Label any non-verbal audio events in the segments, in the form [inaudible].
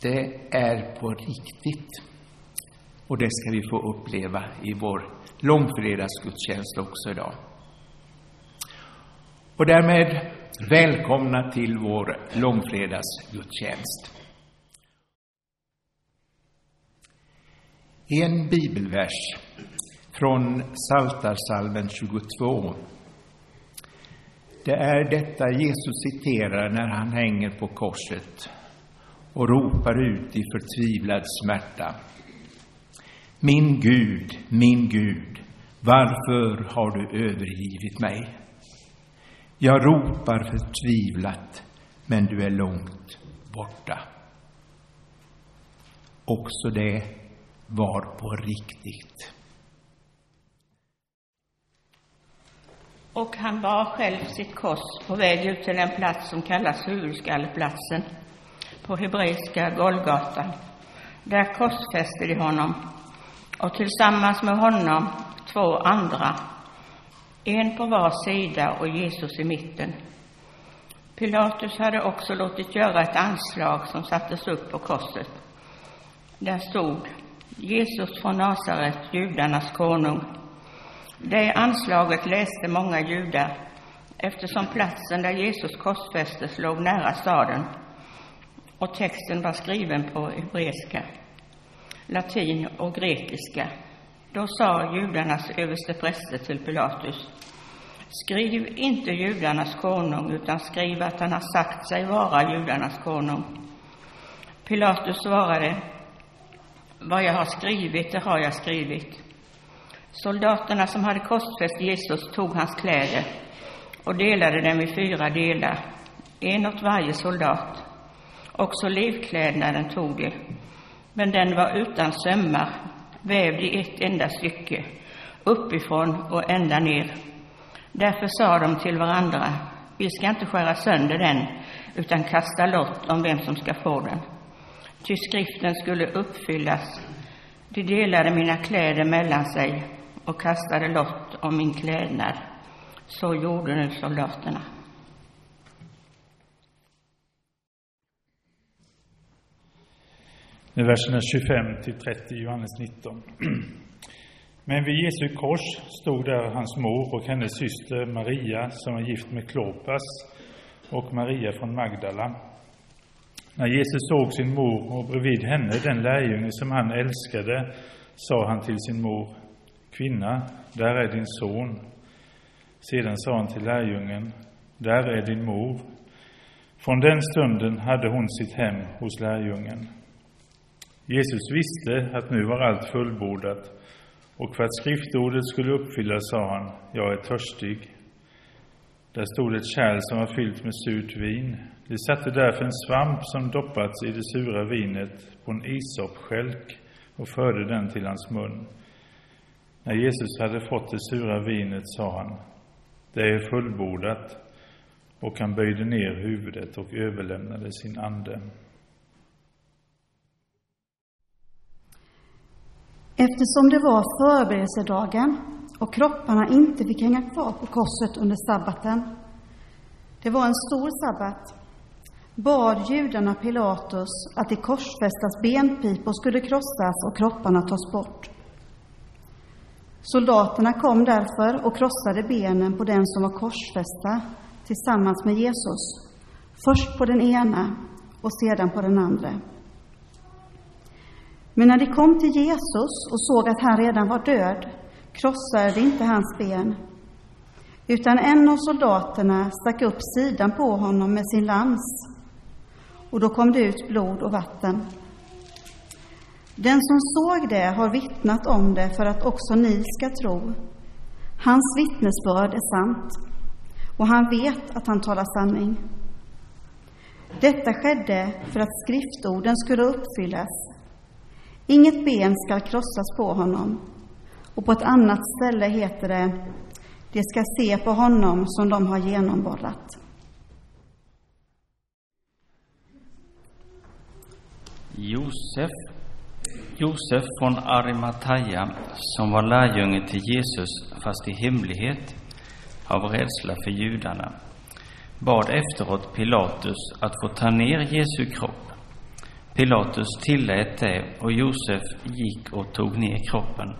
det är på riktigt. Och det ska vi få uppleva i vår långfredagsgudstjänst också idag. Och därmed välkomna till vår långfredagsgudstjänst. En bibelvers från Psaltarpsalmen 22. Det är detta Jesus citerar när han hänger på korset och ropar ut i förtvivlad smärta. Min Gud, min Gud, varför har du övergivit mig? Jag ropar förtvivlat, men du är långt borta. Också det var på riktigt. Och han bar själv sitt kors på väg ut till den plats som kallas huvudskalleplatsen, på hebreiska Golgata. Där korsfäste de honom, och tillsammans med honom två andra, en på var sida och Jesus i mitten. Pilatus hade också låtit göra ett anslag som sattes upp på korset. Där stod Jesus från Nasaret, judarnas konung. Det anslaget läste många judar eftersom platsen där Jesus korsfästes låg nära staden och texten var skriven på hebreiska, latin och grekiska. Då sa judarnas överstepräster till Pilatus Skriv inte judarnas konung, utan skriv att han har sagt sig vara judarnas konung. Pilatus svarade Vad jag har skrivit, det har jag skrivit. Soldaterna som hade korsfäst Jesus tog hans kläder och delade dem i fyra delar, en åt varje soldat. Också livklädnaden tog de, men den var utan sömmar, vävd i ett enda stycke, uppifrån och ända ner. Därför sa de till varandra, vi ska inte skära sönder den, utan kasta lott om vem som ska få den. Ty skriften skulle uppfyllas. De delade mina kläder mellan sig och kastade lott om min klädnad. Så gjorde nu soldaterna. Nu verserna 25 till 30 i Johannes 19. [clears throat] Men vid Jesu kors stod där hans mor och hennes syster Maria, som var gift med Klopas, och Maria från Magdala. När Jesus såg sin mor och bredvid henne den lärjunge som han älskade, sa han till sin mor, Kvinna, där är din son. Sedan sa han till lärjungen, där är din mor. Från den stunden hade hon sitt hem hos lärjungen. Jesus visste att nu var allt fullbordat och för att skriftordet skulle uppfyllas sa han, jag är törstig. Där stod ett kärl som var fyllt med surt vin. De satte därför en svamp som doppats i det sura vinet på en isopskälk och förde den till hans mun. När Jesus hade fått det sura vinet sa han, det är fullbordat, och han böjde ner huvudet och överlämnade sin ande. Eftersom det var förberedelsedagen och kropparna inte fick hänga kvar på korset under sabbaten, det var en stor sabbat, bad judarna Pilatus att de korsfästas benpipor skulle krossas och kropparna tas bort. Soldaterna kom därför och krossade benen på den som var korsfästa tillsammans med Jesus, först på den ena och sedan på den andra. Men när de kom till Jesus och såg att han redan var död krossade de inte hans ben, utan en av soldaterna stack upp sidan på honom med sin lans, och då kom det ut blod och vatten. Den som såg det har vittnat om det för att också ni ska tro. Hans vittnesbörd är sant, och han vet att han talar sanning. Detta skedde för att skriftorden skulle uppfyllas Inget ben skall krossas på honom. Och på ett annat ställe heter det, de ska se på honom som de har genomborrat. Josef, Josef från Arimataya, som var lärjunge till Jesus, fast i hemlighet, av rädsla för judarna, bad efteråt Pilatus att få ta ner Jesu kropp Pilatus tillät det och Josef gick och tog ner kroppen.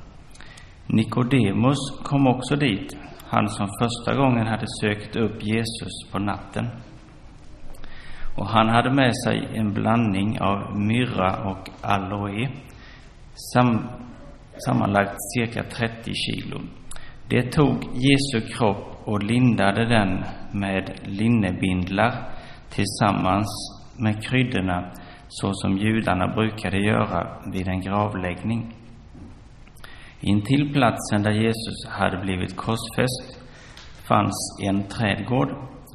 Nikodemus kom också dit, han som första gången hade sökt upp Jesus på natten. Och han hade med sig en blandning av myrra och aloe, sam, sammanlagt cirka 30 kilo. Det tog Jesu kropp och lindade den med linnebindlar tillsammans med kryddorna så som judarna brukade göra vid en gravläggning. Intill platsen där Jesus hade blivit korsfäst fanns en trädgård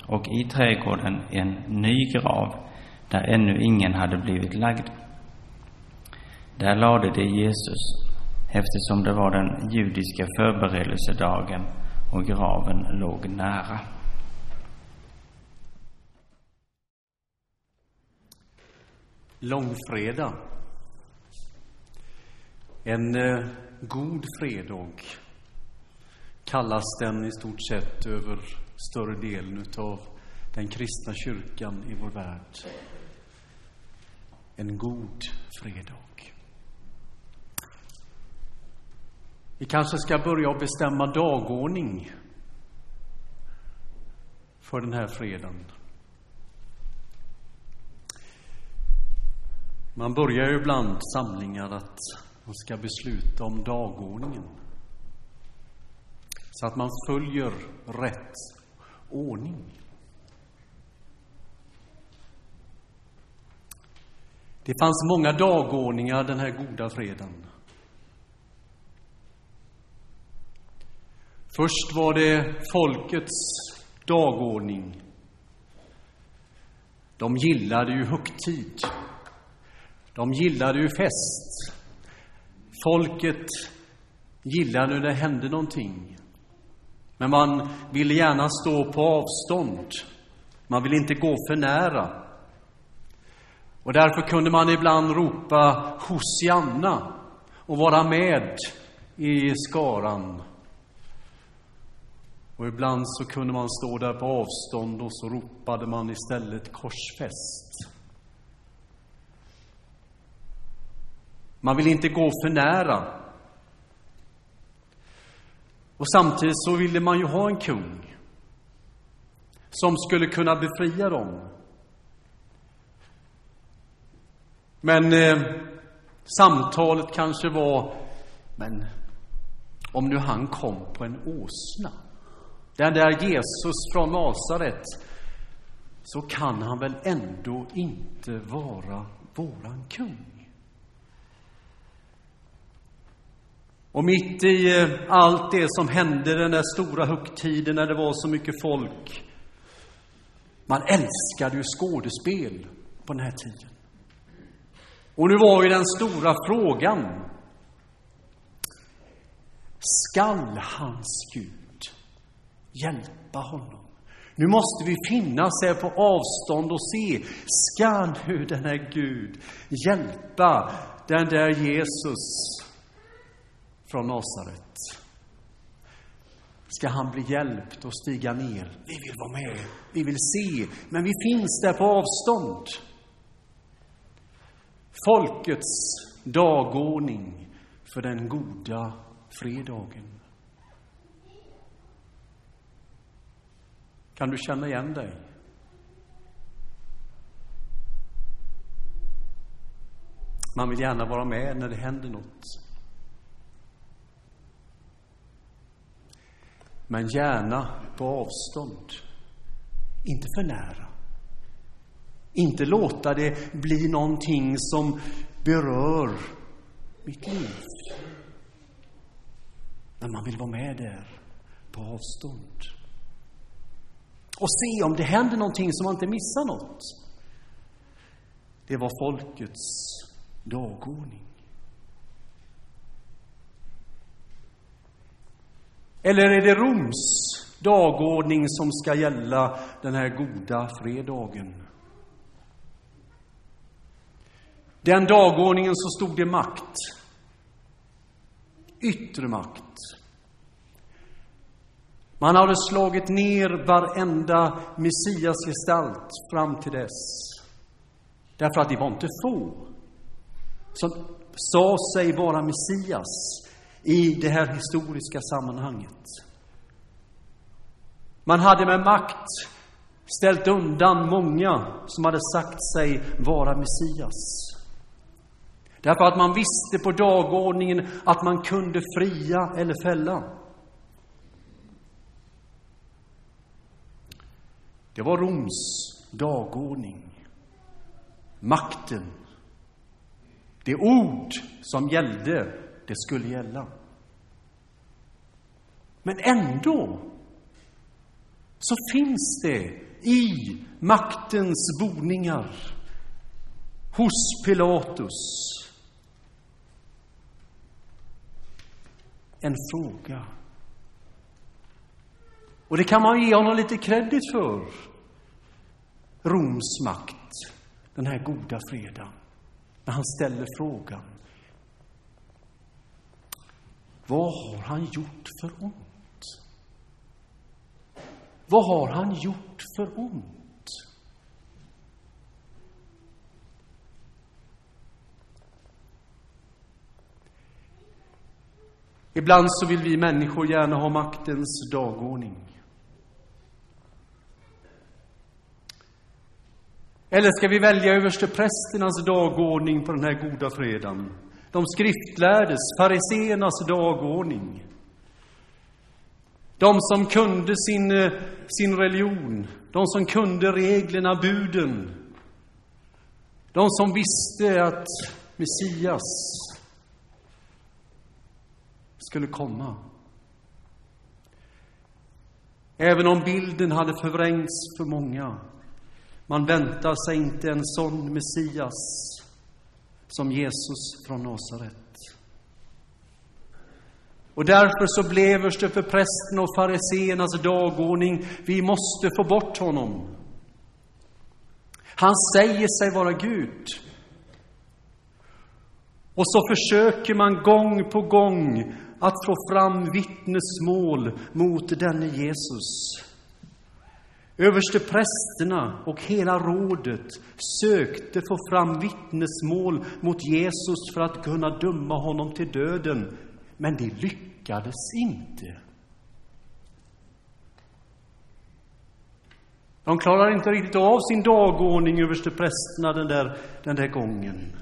och i trädgården en ny grav där ännu ingen hade blivit lagd. Där lade de Jesus eftersom det var den judiska förberedelsedagen och graven låg nära. Långfredag. En eh, god fredag kallas den i stort sett över större delen av den kristna kyrkan i vår värld. En god fredag. Vi kanske ska börja och bestämma dagordning för den här fredagen. Man börjar ju ibland samlingar att man ska besluta om dagordningen. Så att man följer rätt ordning. Det fanns många dagordningar den här goda fredagen. Först var det folkets dagordning. De gillade ju högtid. De gillade ju fest. Folket gillade när det hände någonting. Men man ville gärna stå på avstånd. Man ville inte gå för nära. Och därför kunde man ibland ropa Hosianna och vara med i skaran. Och ibland så kunde man stå där på avstånd och så ropade man istället korsfäst. Man vill inte gå för nära. Och samtidigt så ville man ju ha en kung som skulle kunna befria dem. Men eh, samtalet kanske var, men om nu han kom på en åsna, den där Jesus från Nasaret, så kan han väl ändå inte vara våran kung? Och mitt i eh, allt det som hände den där stora högtiden när det var så mycket folk. Man älskade ju skådespel på den här tiden. Och nu var ju den stora frågan. Skall hans Gud hjälpa honom? Nu måste vi finnas här på avstånd och se. Ska nu den här Gud hjälpa den där Jesus från Nasaret. Ska han bli hjälpt och stiga ner? Vi vill vara med, vi vill se, men vi finns där på avstånd. Folkets dagordning för den goda fredagen. Kan du känna igen dig? Man vill gärna vara med när det händer något. Men gärna på avstånd. Inte för nära. Inte låta det bli någonting som berör mitt liv. Men man vill vara med där på avstånd. Och se om det händer någonting så man inte missar något. Det var folkets dagordning. Eller är det Roms dagordning som ska gälla den här goda fredagen? Den dagordningen så stod det makt. Yttre makt. Man hade slagit ner varenda Messias gestalt fram till dess. Därför att det var inte få. som sa sig vara Messias i det här historiska sammanhanget. Man hade med makt ställt undan många som hade sagt sig vara Messias. Därför att man visste på dagordningen att man kunde fria eller fälla. Det var Roms dagordning. Makten. Det ord som gällde, det skulle gälla. Men ändå så finns det i maktens boningar hos Pilatus en fråga. Och det kan man ge honom lite kredit för. Roms makt, den här goda fredagen, när han ställer frågan. Vad har han gjort för ont? Vad har han gjort för ont? Ibland så vill vi människor gärna ha maktens dagordning. Eller ska vi välja översteprästernas dagordning på den här goda fredagen? De skriftlärdes, fariseernas dagordning. De som kunde sin, eh, sin religion, de som kunde reglerna, buden. De som visste att Messias skulle komma. Även om bilden hade förvrängts för många. Man väntar sig inte en sån Messias som Jesus från Nasaret. Och därför så blev det för prästen och fariseernas dagordning, vi måste få bort honom. Han säger sig vara Gud. Och så försöker man gång på gång att få fram vittnesmål mot denne Jesus. Överste prästerna och hela rådet sökte få fram vittnesmål mot Jesus för att kunna döma honom till döden, men det lyckades inte. De klarar inte riktigt av sin dagordning, överste prästerna, den där, den där gången.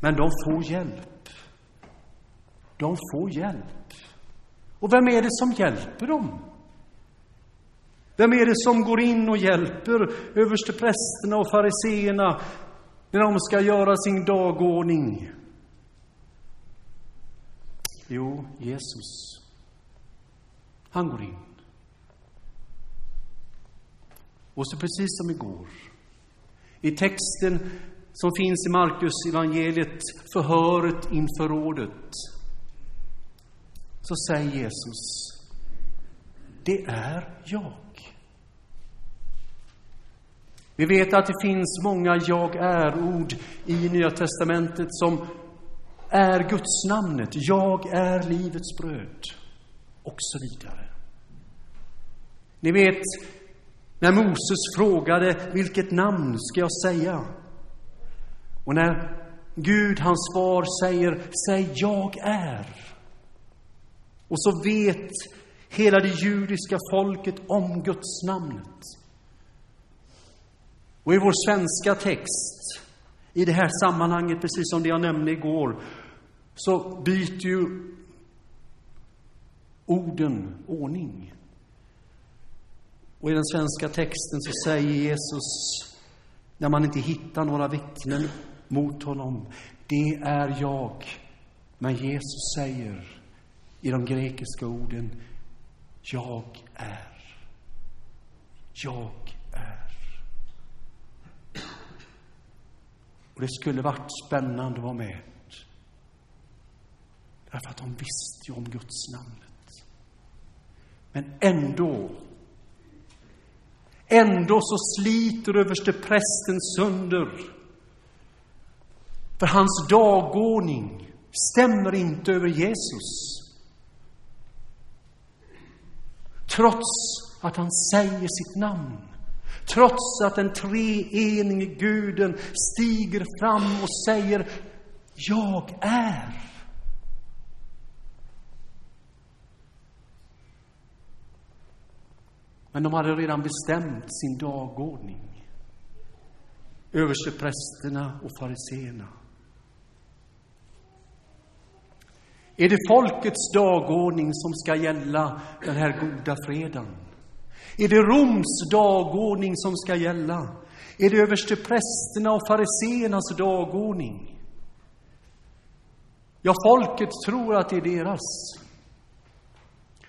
Men de får hjälp. De får hjälp. Och vem är det som hjälper dem? Vem är det som går in och hjälper översteprästerna och fariseerna när de ska göra sin dagordning? Jo, Jesus. Han går in. Och så precis som igår, i texten som finns i Markus evangeliet, förhöret inför rådet, så säger Jesus, det är jag. Vi vet att det finns många jag är-ord i Nya testamentet som är Guds namnet. Jag är livets bröd. Och så vidare. Ni vet, när Moses frågade vilket namn ska jag säga? Och när Gud, hans far, säger Säg jag är. Och så vet hela det judiska folket om Guds namnet. Och i vår svenska text, i det här sammanhanget, precis som det jag nämnde igår, så byter ju orden ordning. Och i den svenska texten så säger Jesus, när man inte hittar några vittnen mot honom. Det är jag. Men Jesus säger i de grekiska orden, jag är. Jag är. Och det skulle varit spännande att vara med. Därför att de visste ju om Guds namnet. Men ändå, ändå så sliter överste prästen sönder för hans dagordning stämmer inte över Jesus. Trots att han säger sitt namn. Trots att den treenige guden stiger fram och säger Jag är. Men de hade redan bestämt sin dagordning. Översteprästerna och fariseerna. Är det folkets dagordning som ska gälla den här goda fredagen? Är det Roms dagordning som ska gälla? Är det översteprästerna och fariseernas dagordning? Ja, folket tror att det är deras.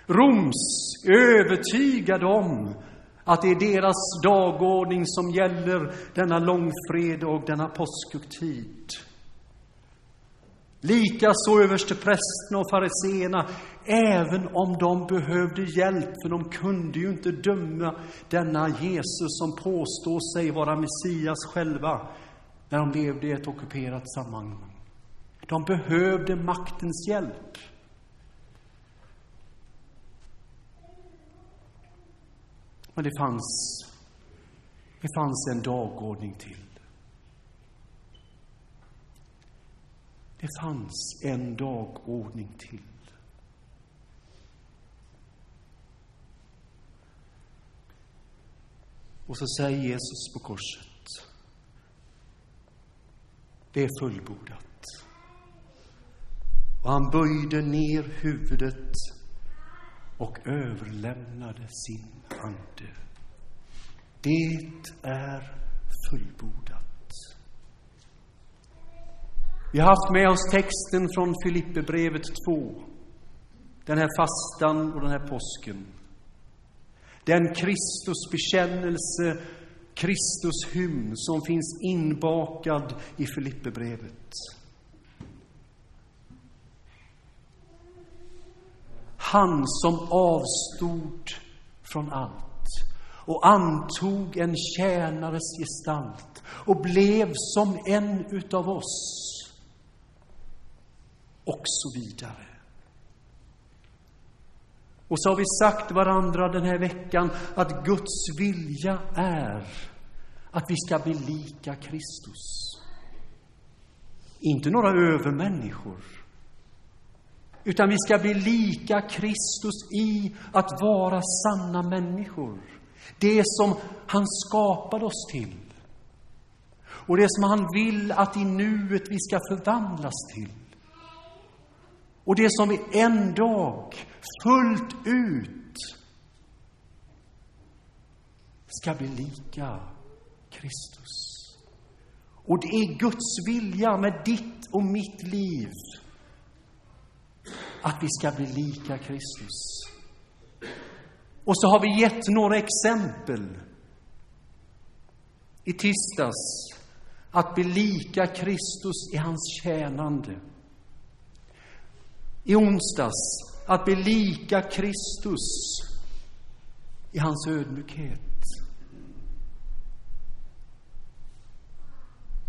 Roms övertygade om att det är deras dagordning som gäller denna långfredag och denna påskhögtid. Likaså översteprästerna och fariseerna, även om de behövde hjälp, för de kunde ju inte döma denna Jesus som påstår sig vara Messias själva, när de levde i ett ockuperat sammanhang. De behövde maktens hjälp. Men det fanns, det fanns en dagordning till. Det fanns en dagordning till. Och så säger Jesus på korset. Det är fullbordat. Och han böjde ner huvudet och överlämnade sin ande. Det är fullbordat. Vi har haft med oss texten från Filipperbrevet 2. Den här fastan och den här påsken. Den Kristusbekännelse, Kristushymn som finns inbakad i Filipperbrevet. Han som avstod från allt och antog en tjänares gestalt och blev som en utav oss och så vidare. Och så har vi sagt varandra den här veckan att Guds vilja är att vi ska bli lika Kristus. Inte några övermänniskor, utan vi ska bli lika Kristus i att vara sanna människor. Det som han skapade oss till. Och det som han vill att i nuet vi ska förvandlas till. Och det som vi en dag fullt ut ska bli lika Kristus. Och det är Guds vilja med ditt och mitt liv att vi ska bli lika Kristus. Och så har vi gett några exempel i tisdags att bli lika Kristus i hans tjänande. I onsdags att bli lika Kristus i hans ödmjukhet.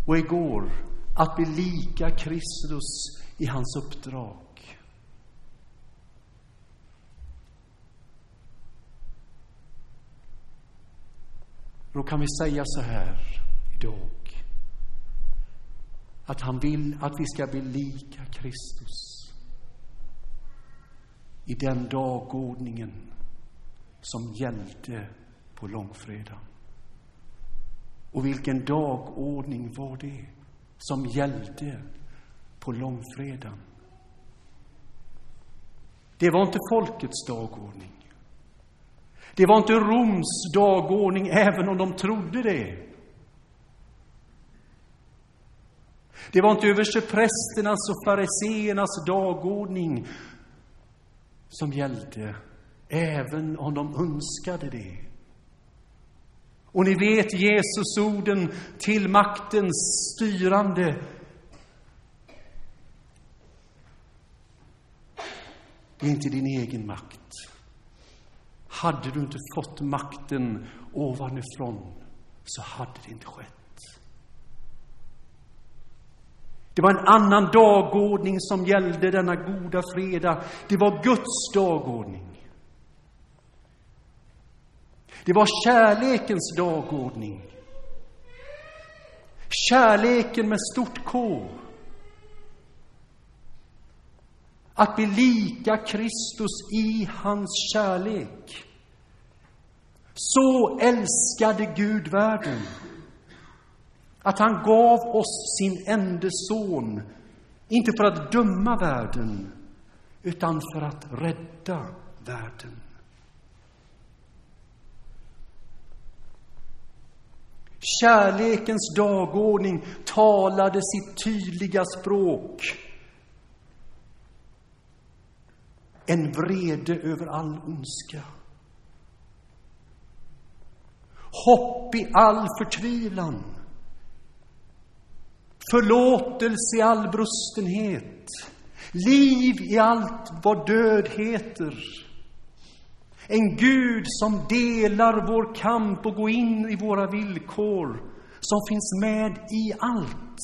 Och igår att bli lika Kristus i hans uppdrag. Då kan vi säga så här idag. Att han vill att vi ska bli lika Kristus i den dagordningen som gällde på långfredagen. Och vilken dagordning var det som gällde på långfredagen? Det var inte folkets dagordning. Det var inte Roms dagordning, även om de trodde det. Det var inte översteprästernas och fariseernas dagordning som gällde, även om de önskade det. Och ni vet Jesus orden till maktens styrande. Det är inte din egen makt. Hade du inte fått makten ovanifrån så hade det inte skett. Det var en annan dagordning som gällde denna goda fredag. Det var Guds dagordning. Det var kärlekens dagordning. Kärleken med stort K. Att bli lika Kristus i hans kärlek. Så älskade Gud världen att han gav oss sin enda son, inte för att döma världen, utan för att rädda världen. Kärlekens dagordning talade sitt tydliga språk. En vrede över all ondska. Hopp i all förtvivlan. Förlåtelse i all brustenhet. Liv i allt vad död heter. En Gud som delar vår kamp och går in i våra villkor, som finns med i allt.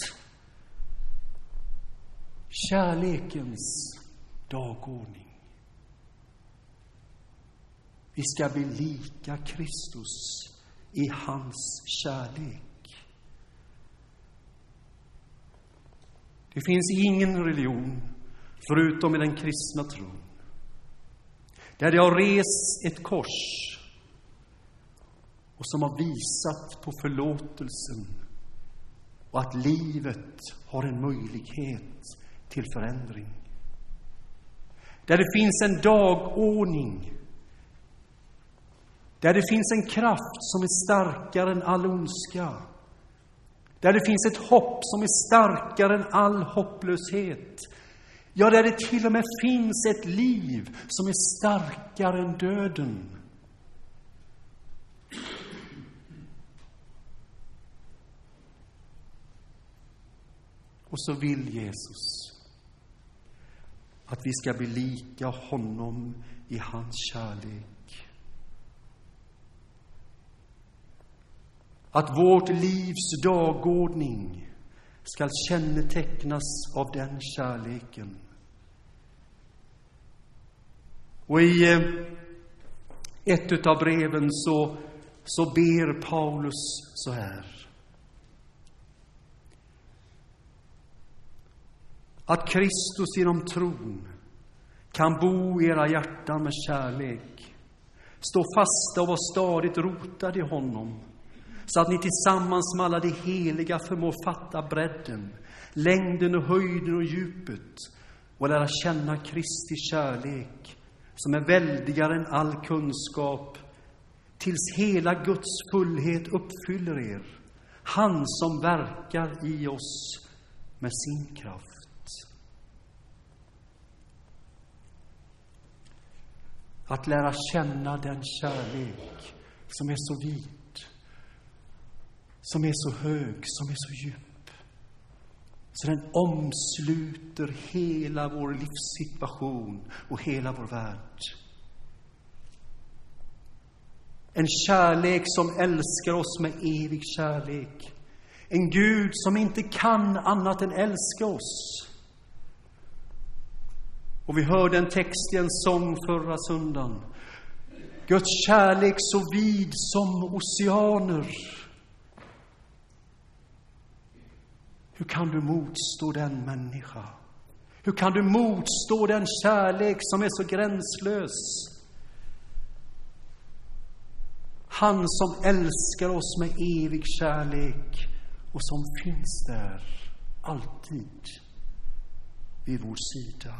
Kärlekens dagordning. Vi ska bli lika Kristus i hans kärlek. Det finns ingen religion förutom i den kristna tron där det har rest ett kors och som har visat på förlåtelsen och att livet har en möjlighet till förändring. Där det finns en dagordning där det finns en kraft som är starkare än all ondska. Där det finns ett hopp som är starkare än all hopplöshet. Ja, där det till och med finns ett liv som är starkare än döden. Och så vill Jesus att vi ska bli lika honom i hans kärlek. Att vårt livs dagordning skall kännetecknas av den kärleken. Och i eh, ett av breven så, så ber Paulus så här. Att Kristus genom tron kan bo i era hjärtan med kärlek, stå fasta och vara stadigt rotade i honom, så att ni tillsammans med alla de heliga förmår fatta bredden, längden och höjden och djupet och lära känna Kristi kärlek som är väldigare än all kunskap, tills hela Guds fullhet uppfyller er, han som verkar i oss med sin kraft. Att lära känna den kärlek som är så vid, som är så hög, som är så djup. Så den omsluter hela vår livssituation och hela vår värld. En kärlek som älskar oss med evig kärlek. En Gud som inte kan annat än älska oss. Och vi hörde en text i en sång förra söndagen. Guds kärlek så vid som oceaner. Hur kan du motstå den människa? Hur kan du motstå den kärlek som är så gränslös? Han som älskar oss med evig kärlek och som finns där alltid vid vår sida.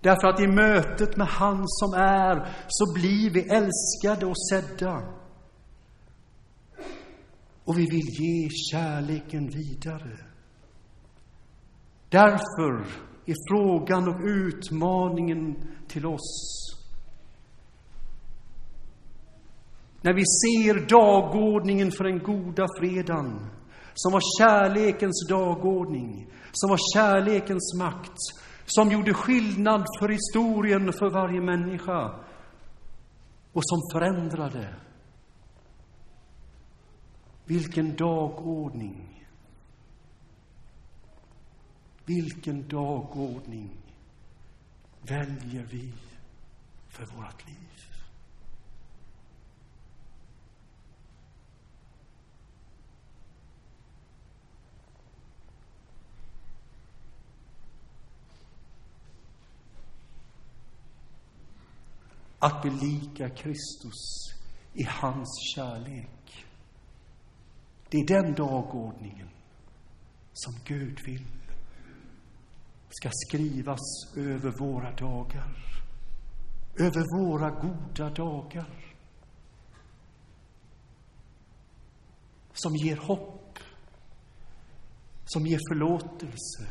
Därför att i mötet med han som är så blir vi älskade och sedda. Och vi vill ge kärleken vidare. Därför är frågan och utmaningen till oss när vi ser dagordningen för den goda fredagen som var kärlekens dagordning, som var kärlekens makt, som gjorde skillnad för historien för varje människa och som förändrade vilken dagordning! Vilken dagordning väljer vi för vårt liv? Att bli lika Kristus i hans kärlek det är den dagordningen som Gud vill ska skrivas över våra dagar, över våra goda dagar. Som ger hopp, som ger förlåtelse,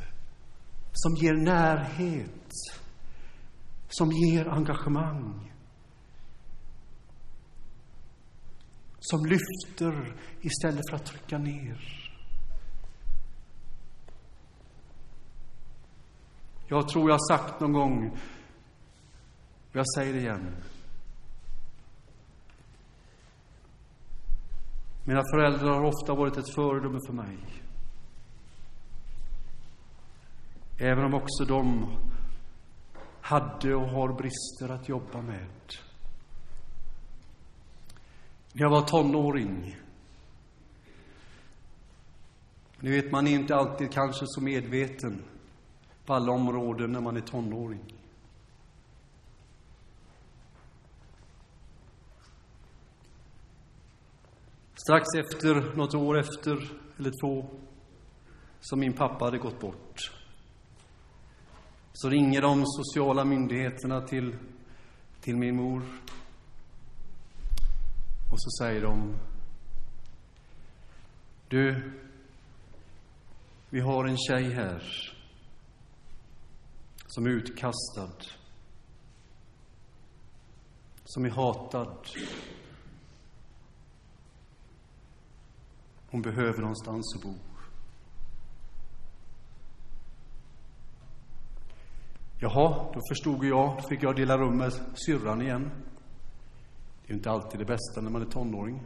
som ger närhet, som ger engagemang. Som lyfter istället för att trycka ner. Jag tror jag har sagt någon gång, och jag säger det igen. Mina föräldrar har ofta varit ett föredöme för mig. Även om också de hade och har brister att jobba med. När jag var tonåring ni vet, man är inte alltid kanske så medveten på alla områden när man är tonåring. Strax efter, något år efter, eller två, som min pappa hade gått bort, så ringer de sociala myndigheterna till, till min mor. Och så säger de, du, vi har en tjej här som är utkastad, som är hatad. Hon behöver någonstans att bo. Jaha, då förstod jag. Då fick jag dela rum med syrran igen. Det är ju inte alltid det bästa när man är tonåring.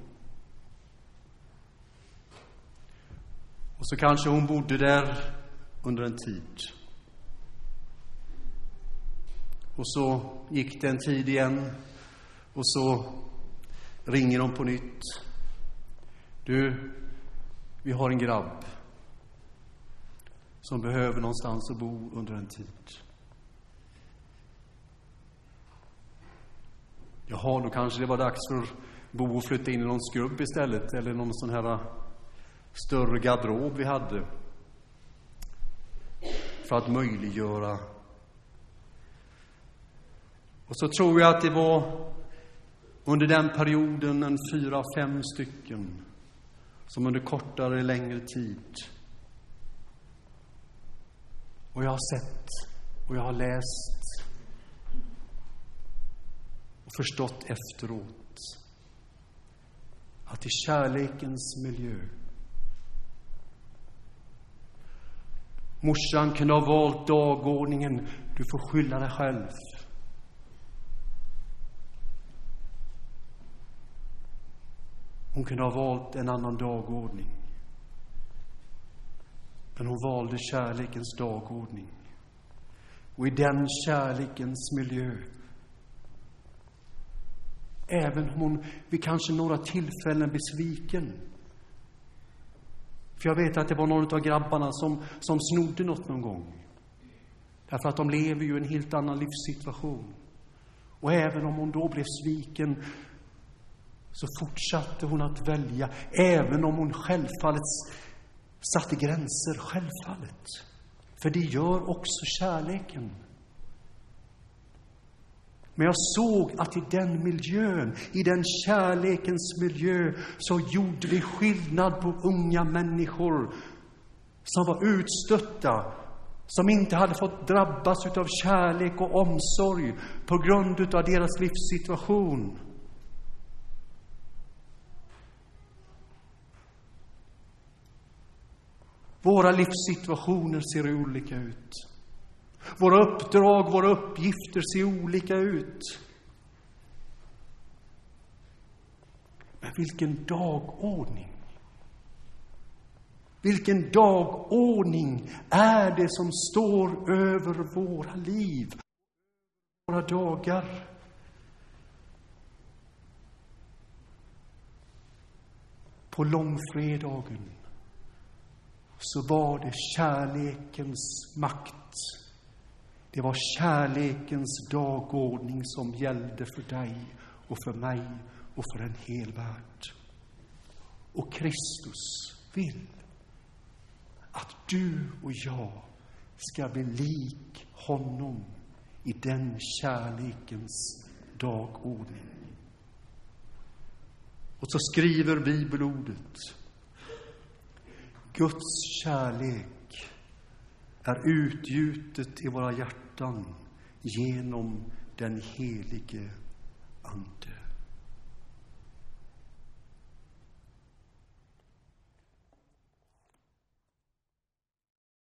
Och så kanske hon bodde där under en tid. Och så gick det en tid igen och så ringer de på nytt. Du, vi har en grabb som behöver någonstans att bo under en tid. Jaha, då kanske det var dags för Bo att flytta in i någon skrubb istället, eller någon sån här äh, större garderob vi hade. För att möjliggöra och så tror jag att det var under den perioden en fyra, fem stycken som under kortare eller längre tid. Och jag har sett och jag har läst och förstått efteråt att i kärlekens miljö Morsan kunde ha valt dagordningen. Du får skylla dig själv. Hon kunde ha valt en annan dagordning. Men hon valde kärlekens dagordning. Och i den kärlekens miljö, även om hon vid kanske några tillfällen besviken, för jag vet att det var någon av grabbarna som, som snodde något någon gång. Därför att de lever ju i en helt annan livssituation. Och även om hon då blev sviken så fortsatte hon att välja, även om hon självfallet satte gränser, självfallet. För det gör också kärleken. Men jag såg att i den miljön, i den kärlekens miljö, så gjorde vi skillnad på unga människor som var utstötta, som inte hade fått drabbas av kärlek och omsorg på grund av deras livssituation. Våra livssituationer ser olika ut. Våra uppdrag, våra uppgifter ser olika ut. Men vilken dagordning! Vilken dagordning är det som står över våra liv, våra dagar? På långfredagen så var det kärlekens makt. Det var kärlekens dagordning som gällde för dig och för mig och för en hel värld. Och Kristus vill att du och jag ska bli lik honom i den kärlekens dagordning. Och så skriver bibelordet Guds kärlek är utgjutet i våra hjärtan hjärtan genom den helige Ande.